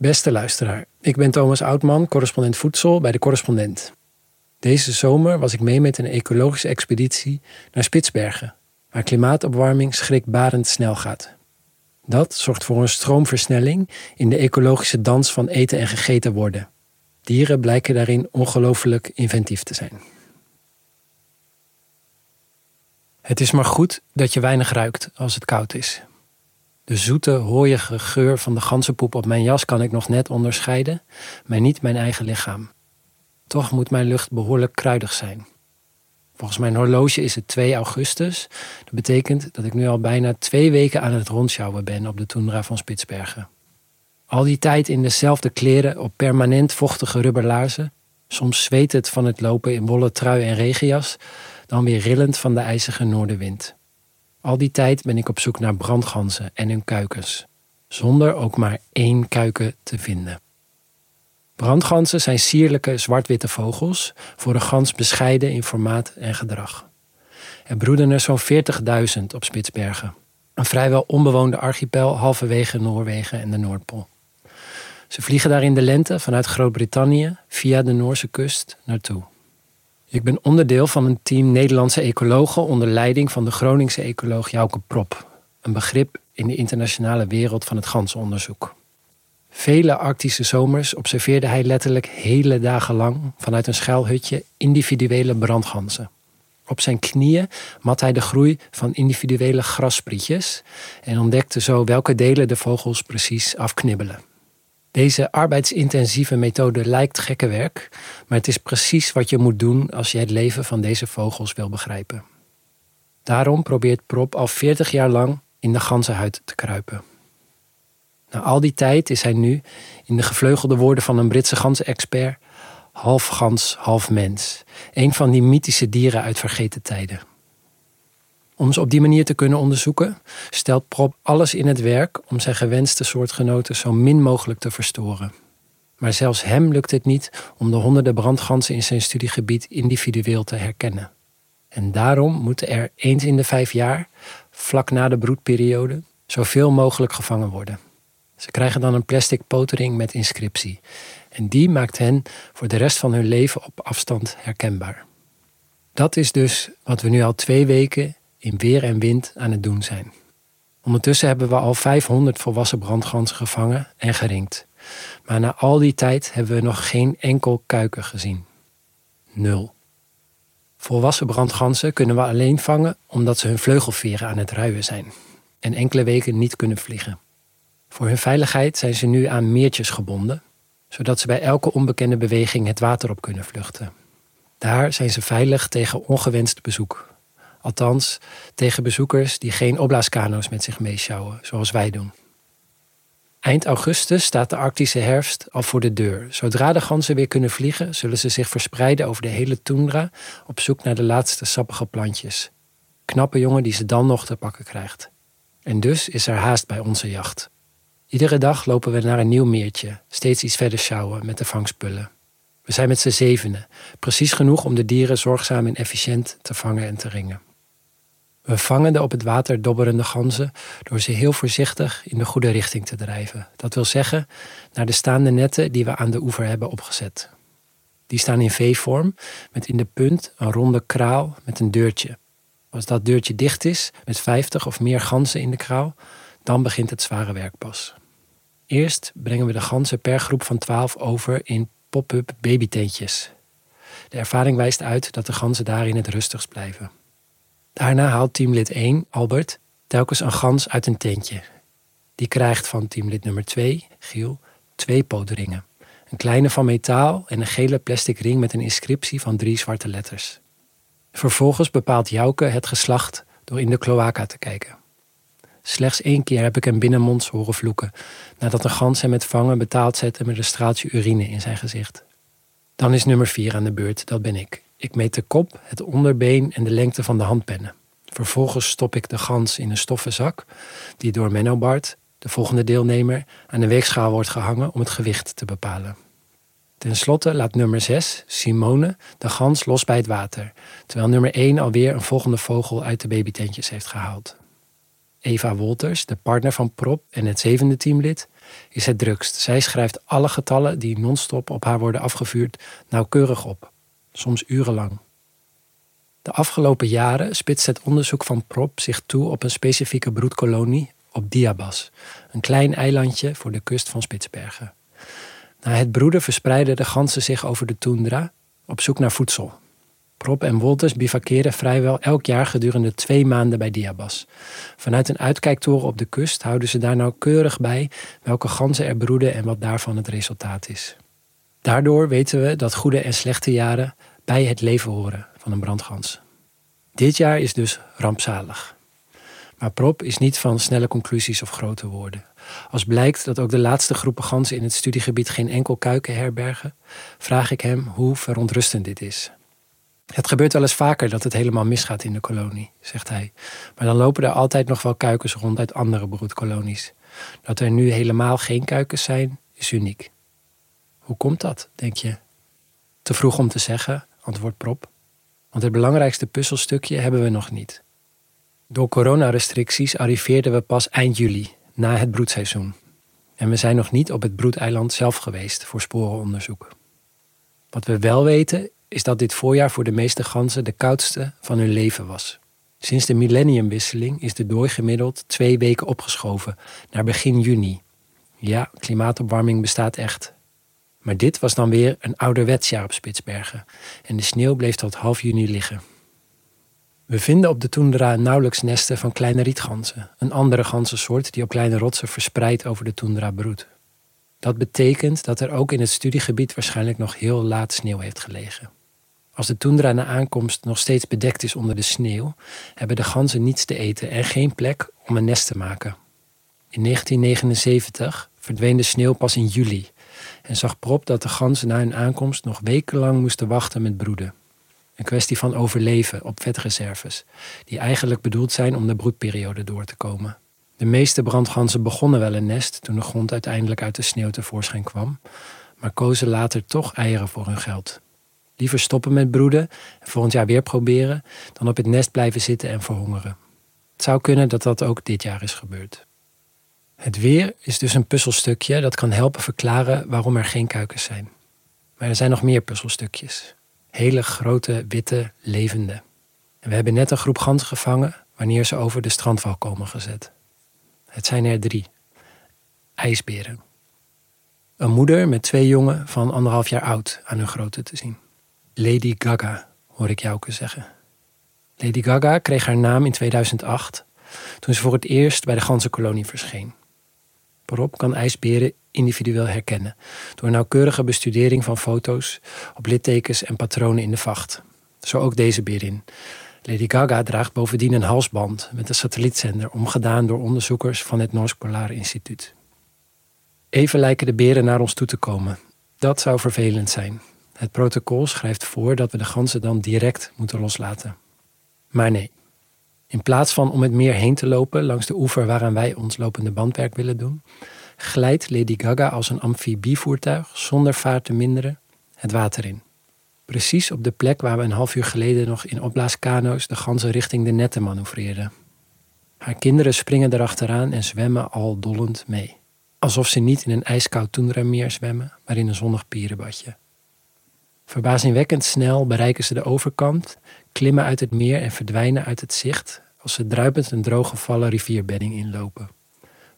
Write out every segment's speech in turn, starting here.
Beste luisteraar, ik ben Thomas Oudman, correspondent voedsel bij de Correspondent. Deze zomer was ik mee met een ecologische expeditie naar Spitsbergen, waar klimaatopwarming schrikbarend snel gaat. Dat zorgt voor een stroomversnelling in de ecologische dans van eten en gegeten worden. Dieren blijken daarin ongelooflijk inventief te zijn. Het is maar goed dat je weinig ruikt als het koud is. De zoete, hooiige geur van de ganzenpoep op mijn jas kan ik nog net onderscheiden, maar niet mijn eigen lichaam. Toch moet mijn lucht behoorlijk kruidig zijn. Volgens mijn horloge is het 2 augustus. Dat betekent dat ik nu al bijna twee weken aan het rondsjouwen ben op de toendra van Spitsbergen. Al die tijd in dezelfde kleren op permanent vochtige rubberlaarzen. Soms zweet het van het lopen in wollen trui en regenjas, dan weer rillend van de ijzige noordenwind. Al die tijd ben ik op zoek naar brandganzen en hun kuikens, zonder ook maar één kuiken te vinden. Brandganzen zijn sierlijke zwart-witte vogels, voor een gans bescheiden in formaat en gedrag. Er broeden er zo'n 40.000 op Spitsbergen, een vrijwel onbewoonde archipel halverwege Noorwegen en de Noordpool. Ze vliegen daar in de lente vanuit Groot-Brittannië via de Noorse kust naartoe. Ik ben onderdeel van een team Nederlandse ecologen onder leiding van de Groningse ecoloog Jouke Prop, een begrip in de internationale wereld van het ganzenonderzoek. Vele Arctische zomers observeerde hij letterlijk hele dagen lang vanuit een schuilhutje individuele brandganzen. Op zijn knieën mat hij de groei van individuele grassprietjes en ontdekte zo welke delen de vogels precies afknibbelen. Deze arbeidsintensieve methode lijkt gekke werk, maar het is precies wat je moet doen als je het leven van deze vogels wil begrijpen. Daarom probeert Prop al 40 jaar lang in de ganzenhuid te kruipen. Na al die tijd is hij nu, in de gevleugelde woorden van een Britse ganzenexpert, half gans, half mens. Een van die mythische dieren uit vergeten tijden. Om ze op die manier te kunnen onderzoeken, stelt Prop alles in het werk om zijn gewenste soortgenoten zo min mogelijk te verstoren. Maar zelfs hem lukt het niet om de honderden brandganzen in zijn studiegebied individueel te herkennen. En daarom moeten er eens in de vijf jaar, vlak na de broedperiode, zoveel mogelijk gevangen worden. Ze krijgen dan een plastic potering met inscriptie. En die maakt hen voor de rest van hun leven op afstand herkenbaar. Dat is dus wat we nu al twee weken in weer en wind aan het doen zijn. Ondertussen hebben we al 500 volwassen brandganzen gevangen en geringd. Maar na al die tijd hebben we nog geen enkel kuiken gezien. Nul. Volwassen brandganzen kunnen we alleen vangen omdat ze hun vleugelveren aan het ruien zijn en enkele weken niet kunnen vliegen. Voor hun veiligheid zijn ze nu aan meertjes gebonden, zodat ze bij elke onbekende beweging het water op kunnen vluchten. Daar zijn ze veilig tegen ongewenst bezoek. Althans, tegen bezoekers die geen opblaaskano's met zich meeschouwen, zoals wij doen. Eind augustus staat de Arctische herfst al voor de deur. Zodra de ganzen weer kunnen vliegen, zullen ze zich verspreiden over de hele tundra op zoek naar de laatste sappige plantjes. Knappe jongen die ze dan nog te pakken krijgt. En dus is er haast bij onze jacht. Iedere dag lopen we naar een nieuw meertje, steeds iets verder sjouwen met de vangspullen. We zijn met z'n zevenen, precies genoeg om de dieren zorgzaam en efficiënt te vangen en te ringen. We vangen de op het water dobberende ganzen door ze heel voorzichtig in de goede richting te drijven. Dat wil zeggen, naar de staande netten die we aan de oever hebben opgezet. Die staan in V-vorm, met in de punt een ronde kraal met een deurtje. Als dat deurtje dicht is, met 50 of meer ganzen in de kraal, dan begint het zware werk pas. Eerst brengen we de ganzen per groep van 12 over in pop-up babyteentjes. De ervaring wijst uit dat de ganzen daarin het rustigst blijven. Daarna haalt teamlid 1, Albert, telkens een gans uit een tentje. Die krijgt van teamlid nummer 2, Giel, twee pootringen. Een kleine van metaal en een gele plastic ring met een inscriptie van drie zwarte letters. Vervolgens bepaalt Jouke het geslacht door in de cloaca te kijken. Slechts één keer heb ik hem binnenmonds horen vloeken, nadat een gans hem met vangen betaald zette met een straaltje urine in zijn gezicht. Dan is nummer 4 aan de beurt, dat ben ik. Ik meet de kop, het onderbeen en de lengte van de handpennen. Vervolgens stop ik de gans in een stoffen zak, die door Menno Bart, de volgende deelnemer, aan de weegschaal wordt gehangen om het gewicht te bepalen. Ten slotte laat nummer 6, Simone, de gans los bij het water, terwijl nummer 1 alweer een volgende vogel uit de babytentjes heeft gehaald. Eva Wolters, de partner van Prop en het zevende teamlid, is het drukst. Zij schrijft alle getallen die non-stop op haar worden afgevuurd nauwkeurig op, soms urenlang. De afgelopen jaren spitst het onderzoek van Prop zich toe op een specifieke broedkolonie op Diabas, een klein eilandje voor de kust van Spitsbergen. Na het broeden verspreiden de ganzen zich over de tundra op zoek naar voedsel. Prop en Wolters bivakeren vrijwel elk jaar gedurende twee maanden bij Diabas. Vanuit een uitkijktoren op de kust houden ze daar nauwkeurig bij welke ganzen er broeden en wat daarvan het resultaat is. Daardoor weten we dat goede en slechte jaren bij het leven horen van een brandgans. Dit jaar is dus rampzalig. Maar Prop is niet van snelle conclusies of grote woorden. Als blijkt dat ook de laatste groepen ganzen in het studiegebied geen enkel kuiken herbergen, vraag ik hem hoe verontrustend dit is. Het gebeurt wel eens vaker dat het helemaal misgaat in de kolonie, zegt hij. Maar dan lopen er altijd nog wel kuikens rond uit andere broedkolonies. Dat er nu helemaal geen kuikens zijn, is uniek. Hoe komt dat, denk je? Te vroeg om te zeggen, antwoordt Prop. Want het belangrijkste puzzelstukje hebben we nog niet. Door coronarestricties arriveerden we pas eind juli, na het broedseizoen. En we zijn nog niet op het broedeiland zelf geweest voor sporenonderzoek. Wat we wel weten is dat dit voorjaar voor de meeste ganzen de koudste van hun leven was. Sinds de millenniumwisseling is de dooi gemiddeld twee weken opgeschoven naar begin juni. Ja, klimaatopwarming bestaat echt. Maar dit was dan weer een ouderwets jaar op Spitsbergen en de sneeuw bleef tot half juni liggen. We vinden op de toendra nauwelijks nesten van kleine rietganzen, een andere ganzensoort die op kleine rotsen verspreid over de toendra broedt. Dat betekent dat er ook in het studiegebied waarschijnlijk nog heel laat sneeuw heeft gelegen. Als de toendra na aankomst nog steeds bedekt is onder de sneeuw, hebben de ganzen niets te eten en geen plek om een nest te maken. In 1979 verdween de sneeuw pas in juli en zag Prop dat de ganzen na hun aankomst nog wekenlang moesten wachten met broeden. Een kwestie van overleven op vetreserves, die eigenlijk bedoeld zijn om de broedperiode door te komen. De meeste brandganzen begonnen wel een nest toen de grond uiteindelijk uit de sneeuw tevoorschijn kwam, maar kozen later toch eieren voor hun geld. Liever stoppen met broeden en volgend jaar weer proberen, dan op het nest blijven zitten en verhongeren. Het zou kunnen dat dat ook dit jaar is gebeurd. Het weer is dus een puzzelstukje dat kan helpen verklaren waarom er geen kuikens zijn. Maar er zijn nog meer puzzelstukjes. Hele grote, witte, levende. En we hebben net een groep ganzen gevangen wanneer ze over de strandwal komen gezet. Het zijn er drie. IJsberen. Een moeder met twee jongen van anderhalf jaar oud aan hun grootte te zien. Lady Gaga, hoor ik jou zeggen. Lady Gaga kreeg haar naam in 2008 toen ze voor het eerst bij de ganzenkolonie verscheen. Waarop kan ijsberen individueel herkennen door nauwkeurige bestudering van foto's op littekens en patronen in de vacht. Zo ook deze berin. Lady Gaga draagt bovendien een halsband met een satellietzender omgedaan door onderzoekers van het Noors Polar Instituut. Even lijken de beren naar ons toe te komen. Dat zou vervelend zijn. Het protocol schrijft voor dat we de ganzen dan direct moeten loslaten. Maar nee. In plaats van om het meer heen te lopen langs de oever waaraan wij ons lopende bandwerk willen doen, glijdt Lady Gaga als een amfibievoertuig zonder vaart te minderen het water in. Precies op de plek waar we een half uur geleden nog in opblaaskano's de ganzen richting de netten manoeuvreerden. Haar kinderen springen erachteraan en zwemmen al dollend mee. Alsof ze niet in een ijskoud toendrameer zwemmen, maar in een zonnig pierenbadje. Verbazingwekkend snel bereiken ze de overkant, klimmen uit het meer en verdwijnen uit het zicht als ze druipend een drooggevallen rivierbedding inlopen.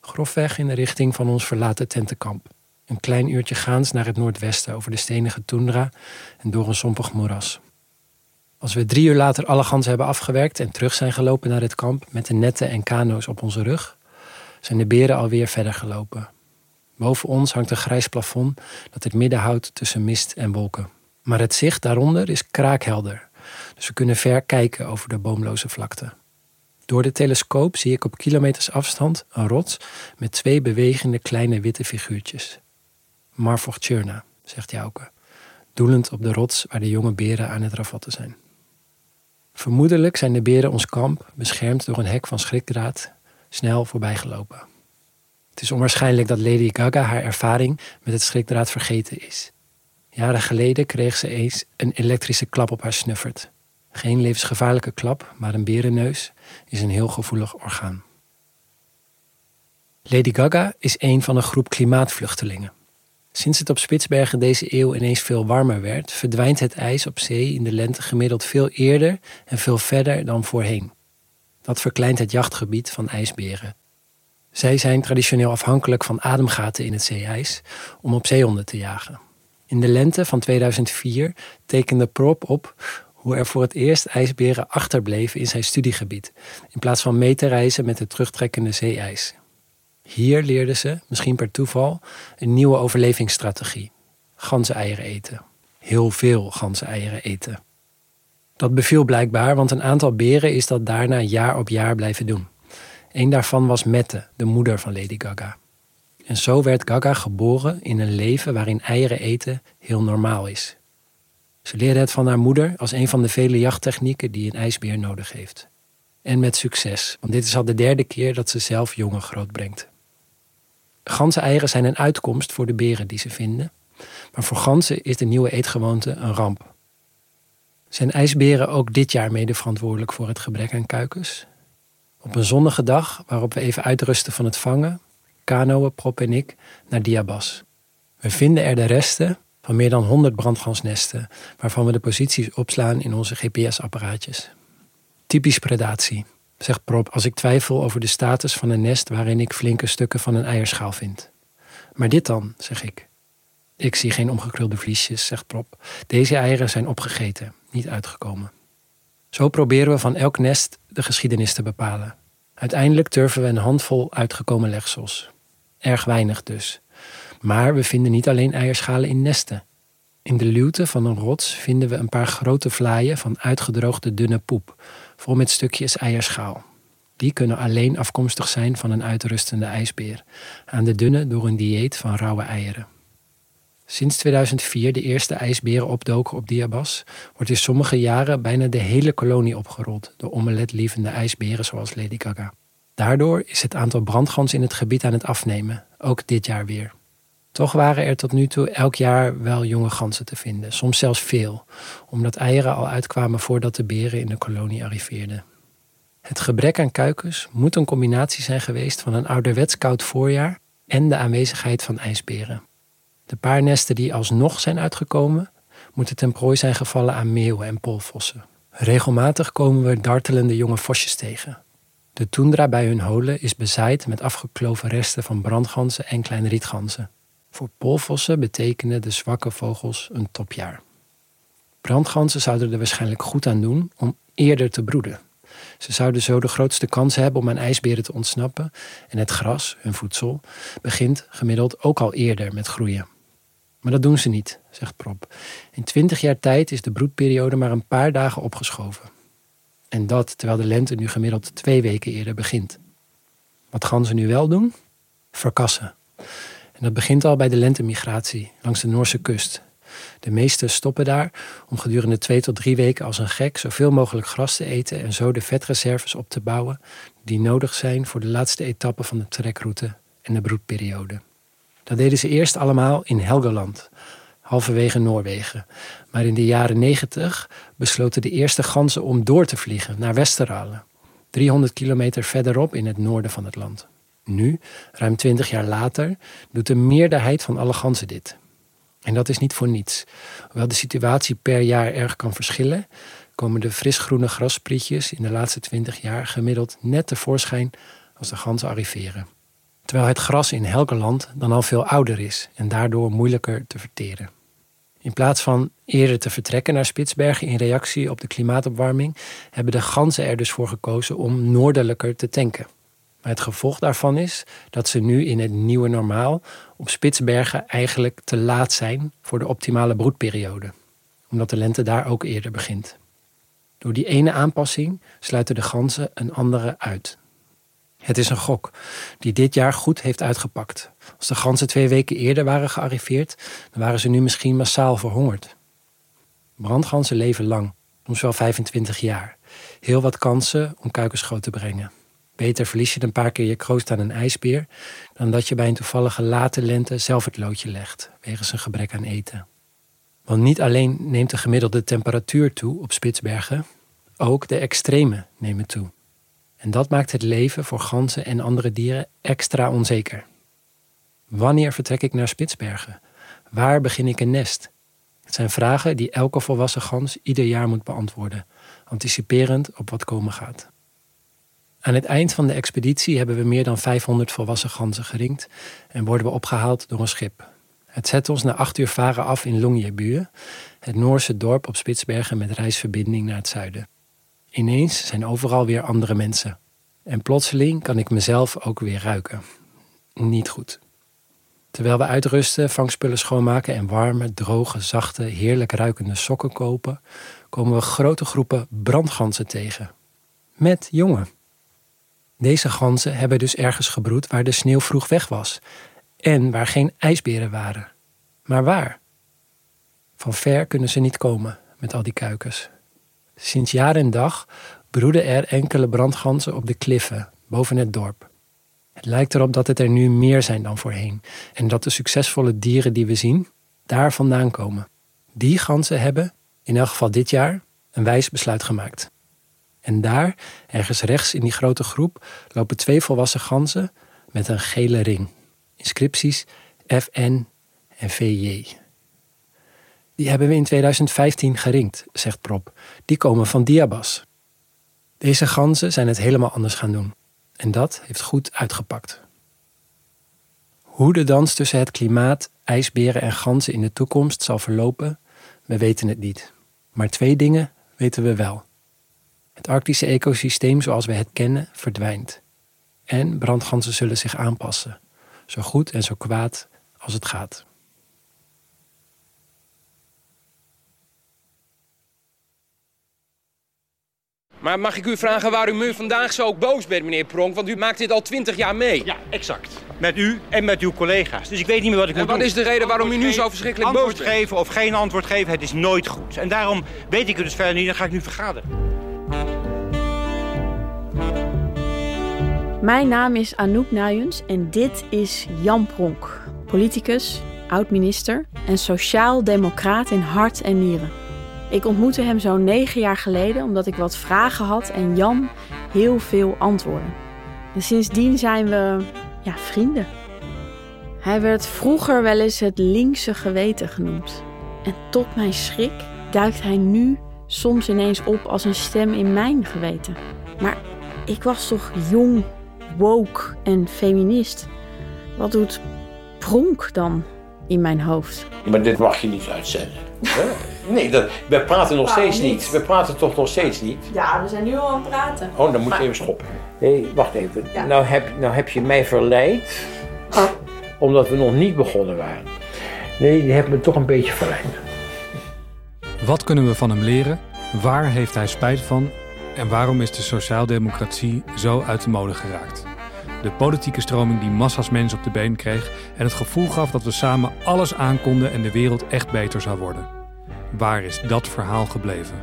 Grofweg in de richting van ons verlaten tentenkamp. Een klein uurtje gaans naar het noordwesten over de stenige tundra en door een sompig moeras. Als we drie uur later alle ganzen hebben afgewerkt en terug zijn gelopen naar het kamp met de netten en kano's op onze rug, zijn de beren alweer verder gelopen. Boven ons hangt een grijs plafond dat het midden houdt tussen mist en wolken. Maar het zicht daaronder is kraakhelder, dus we kunnen ver kijken over de boomloze vlakte. Door de telescoop zie ik op kilometers afstand een rots met twee bewegende kleine witte figuurtjes. Marfortjurna, zegt Jouke, doelend op de rots waar de jonge beren aan het ravotten zijn. Vermoedelijk zijn de beren ons kamp, beschermd door een hek van schrikdraad, snel voorbijgelopen. Het is onwaarschijnlijk dat Lady Gaga haar ervaring met het schrikdraad vergeten is. Jaren geleden kreeg ze eens een elektrische klap op haar snuffert. Geen levensgevaarlijke klap, maar een berenneus is een heel gevoelig orgaan. Lady Gaga is een van een groep klimaatvluchtelingen. Sinds het op Spitsbergen deze eeuw ineens veel warmer werd, verdwijnt het ijs op zee in de lente gemiddeld veel eerder en veel verder dan voorheen. Dat verkleint het jachtgebied van ijsberen. Zij zijn traditioneel afhankelijk van ademgaten in het zeeijs om op zeehonden te jagen. In de lente van 2004 tekende Prop op hoe er voor het eerst ijsberen achterbleven in zijn studiegebied, in plaats van mee te reizen met het terugtrekkende zeeijs. Hier leerden ze, misschien per toeval, een nieuwe overlevingsstrategie: ganzeneieren eten. Heel veel ganzeneieren eten. Dat beviel blijkbaar, want een aantal beren is dat daarna jaar op jaar blijven doen. Een daarvan was Mette, de moeder van Lady Gaga. En zo werd Gaga geboren in een leven waarin eieren eten heel normaal is. Ze leerde het van haar moeder als een van de vele jachttechnieken die een ijsbeer nodig heeft. En met succes, want dit is al de derde keer dat ze zelf jongen grootbrengt. Ganzeneieren zijn een uitkomst voor de beren die ze vinden, maar voor ganzen is de nieuwe eetgewoonte een ramp. Zijn ijsberen ook dit jaar mede verantwoordelijk voor het gebrek aan kuikens? Op een zonnige dag, waarop we even uitrusten van het vangen, kanoën, Prop en ik naar Diabas. We vinden er de resten van meer dan 100 brandgansnesten, waarvan we de posities opslaan in onze GPS-apparaatjes. Typisch predatie, zegt Prop als ik twijfel over de status van een nest waarin ik flinke stukken van een eierschaal vind. Maar dit dan, zeg ik. Ik zie geen omgekrulde vliesjes, zegt Prop. Deze eieren zijn opgegeten, niet uitgekomen. Zo proberen we van elk nest de geschiedenis te bepalen. Uiteindelijk turven we een handvol uitgekomen legsels. Erg weinig dus. Maar we vinden niet alleen eierschalen in nesten. In de luwte van een rots vinden we een paar grote vlaaien van uitgedroogde dunne poep, vol met stukjes eierschaal. Die kunnen alleen afkomstig zijn van een uitrustende ijsbeer, aan de dunne door een dieet van rauwe eieren. Sinds 2004 de eerste ijsberen opdoken op Diabas, wordt in sommige jaren bijna de hele kolonie opgerold door omeletlievende ijsberen zoals Lady Gaga. Daardoor is het aantal brandgans in het gebied aan het afnemen, ook dit jaar weer. Toch waren er tot nu toe elk jaar wel jonge ganzen te vinden, soms zelfs veel, omdat eieren al uitkwamen voordat de beren in de kolonie arriveerden. Het gebrek aan kuikens moet een combinatie zijn geweest van een ouderwets koud voorjaar en de aanwezigheid van ijsberen. De paar nesten die alsnog zijn uitgekomen, moeten ten prooi zijn gevallen aan meeuwen en polvossen. Regelmatig komen we dartelende jonge vosjes tegen. De toendra bij hun holen is bezaaid met afgekloven resten van brandganzen en kleine rietganzen. Voor polvossen betekenen de zwakke vogels een topjaar. Brandganzen zouden er waarschijnlijk goed aan doen om eerder te broeden. Ze zouden zo de grootste kans hebben om aan ijsberen te ontsnappen en het gras, hun voedsel, begint gemiddeld ook al eerder met groeien. Maar dat doen ze niet, zegt Prop. In twintig jaar tijd is de broedperiode maar een paar dagen opgeschoven. En dat terwijl de lente nu gemiddeld twee weken eerder begint. Wat gaan ze nu wel doen? Verkassen. En dat begint al bij de lentemigratie langs de Noorse kust. De meesten stoppen daar om gedurende twee tot drie weken als een gek zoveel mogelijk gras te eten en zo de vetreserves op te bouwen die nodig zijn voor de laatste etappe van de trekroute en de broedperiode. Dat deden ze eerst allemaal in Helgoland, halverwege Noorwegen. Maar in de jaren negentig besloten de eerste ganzen om door te vliegen naar Westeralen, 300 kilometer verderop in het noorden van het land. Nu, ruim 20 jaar later, doet de meerderheid van alle ganzen dit. En dat is niet voor niets. Hoewel de situatie per jaar erg kan verschillen, komen de frisgroene grasprietjes in de laatste 20 jaar gemiddeld net tevoorschijn als de ganzen arriveren terwijl het gras in Helgeland dan al veel ouder is en daardoor moeilijker te verteren. In plaats van eerder te vertrekken naar Spitsbergen in reactie op de klimaatopwarming, hebben de ganzen er dus voor gekozen om noordelijker te tanken. Maar het gevolg daarvan is dat ze nu in het nieuwe normaal op Spitsbergen eigenlijk te laat zijn voor de optimale broedperiode, omdat de lente daar ook eerder begint. Door die ene aanpassing sluiten de ganzen een andere uit. Het is een gok die dit jaar goed heeft uitgepakt. Als de ganzen twee weken eerder waren gearriveerd, dan waren ze nu misschien massaal verhongerd. Brandganzen leven lang, soms wel 25 jaar. Heel wat kansen om kuikens groot te brengen. Beter verlies je een paar keer je kroost aan een ijsbeer dan dat je bij een toevallige late lente zelf het loodje legt, wegens een gebrek aan eten. Want niet alleen neemt de gemiddelde temperatuur toe op Spitsbergen, ook de extreme nemen toe. En dat maakt het leven voor ganzen en andere dieren extra onzeker. Wanneer vertrek ik naar Spitsbergen? Waar begin ik een nest? Het zijn vragen die elke volwassen gans ieder jaar moet beantwoorden, anticiperend op wat komen gaat. Aan het eind van de expeditie hebben we meer dan 500 volwassen ganzen geringd en worden we opgehaald door een schip. Het zet ons na acht uur varen af in Longyearbyen, het Noorse dorp op Spitsbergen met reisverbinding naar het zuiden. Ineens zijn overal weer andere mensen. En plotseling kan ik mezelf ook weer ruiken. Niet goed. Terwijl we uitrusten, vangspullen schoonmaken en warme, droge, zachte, heerlijk ruikende sokken kopen, komen we grote groepen brandganzen tegen. Met jongen. Deze ganzen hebben dus ergens gebroed waar de sneeuw vroeg weg was en waar geen ijsberen waren. Maar waar? Van ver kunnen ze niet komen met al die kuikens. Sinds jaar en dag broeden er enkele brandganzen op de kliffen boven het dorp. Het lijkt erop dat het er nu meer zijn dan voorheen en dat de succesvolle dieren die we zien daar vandaan komen. Die ganzen hebben, in elk geval dit jaar, een wijs besluit gemaakt. En daar, ergens rechts in die grote groep, lopen twee volwassen ganzen met een gele ring. Inscripties FN en VJ. Die hebben we in 2015 geringd, zegt Prop. Die komen van Diabas. Deze ganzen zijn het helemaal anders gaan doen. En dat heeft goed uitgepakt. Hoe de dans tussen het klimaat, ijsberen en ganzen in de toekomst zal verlopen, we weten het niet. Maar twee dingen weten we wel. Het arctische ecosysteem zoals we het kennen verdwijnt. En brandganzen zullen zich aanpassen, zo goed en zo kwaad als het gaat. Maar mag ik u vragen waarom u vandaag zo boos bent, meneer Pronk? Want u maakt dit al twintig jaar mee. Ja, exact. Met u en met uw collega's. Dus ik weet niet meer wat ik en moet wat doen. is de reden waarom u nu zo verschrikkelijk boos Antwoord bent? geven of geen antwoord geven, het is nooit goed. En daarom weet ik het dus verder niet, dan ga ik nu vergaderen. Mijn naam is Anouk Nuyens en dit is Jan Pronk, politicus, oud-minister en sociaal-democraat in hart en nieren. Ik ontmoette hem zo'n negen jaar geleden omdat ik wat vragen had en Jan heel veel antwoorden. En sindsdien zijn we ja, vrienden. Hij werd vroeger wel eens het linkse geweten genoemd. En tot mijn schrik duikt hij nu soms ineens op als een stem in mijn geweten. Maar ik was toch jong, woke en feminist. Wat doet pronk dan in mijn hoofd? Maar dit mag je niet uitzenden. Nee, dat, we praten nog Waarom steeds niet. niet? We praten toch nog steeds niet? Ja, we zijn nu al aan het praten. Oh, dan moet je even stoppen. Nee, wacht even. Ja. Nou, heb, nou heb je mij verleid, omdat we nog niet begonnen waren. Nee, je hebt me toch een beetje verleid. Wat kunnen we van hem leren? Waar heeft hij spijt van? En waarom is de sociaaldemocratie zo uit de mode geraakt? De politieke stroming die massa's mensen op de been kreeg en het gevoel gaf dat we samen alles aankonden en de wereld echt beter zou worden. Waar is dat verhaal gebleven?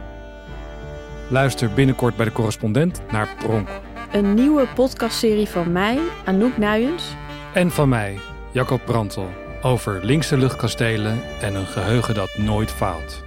Luister binnenkort bij de correspondent naar Pronk. Een nieuwe podcastserie van mij, Anouk Nuyens. En van mij, Jacob Brantel, over linkse luchtkastelen en een geheugen dat nooit faalt.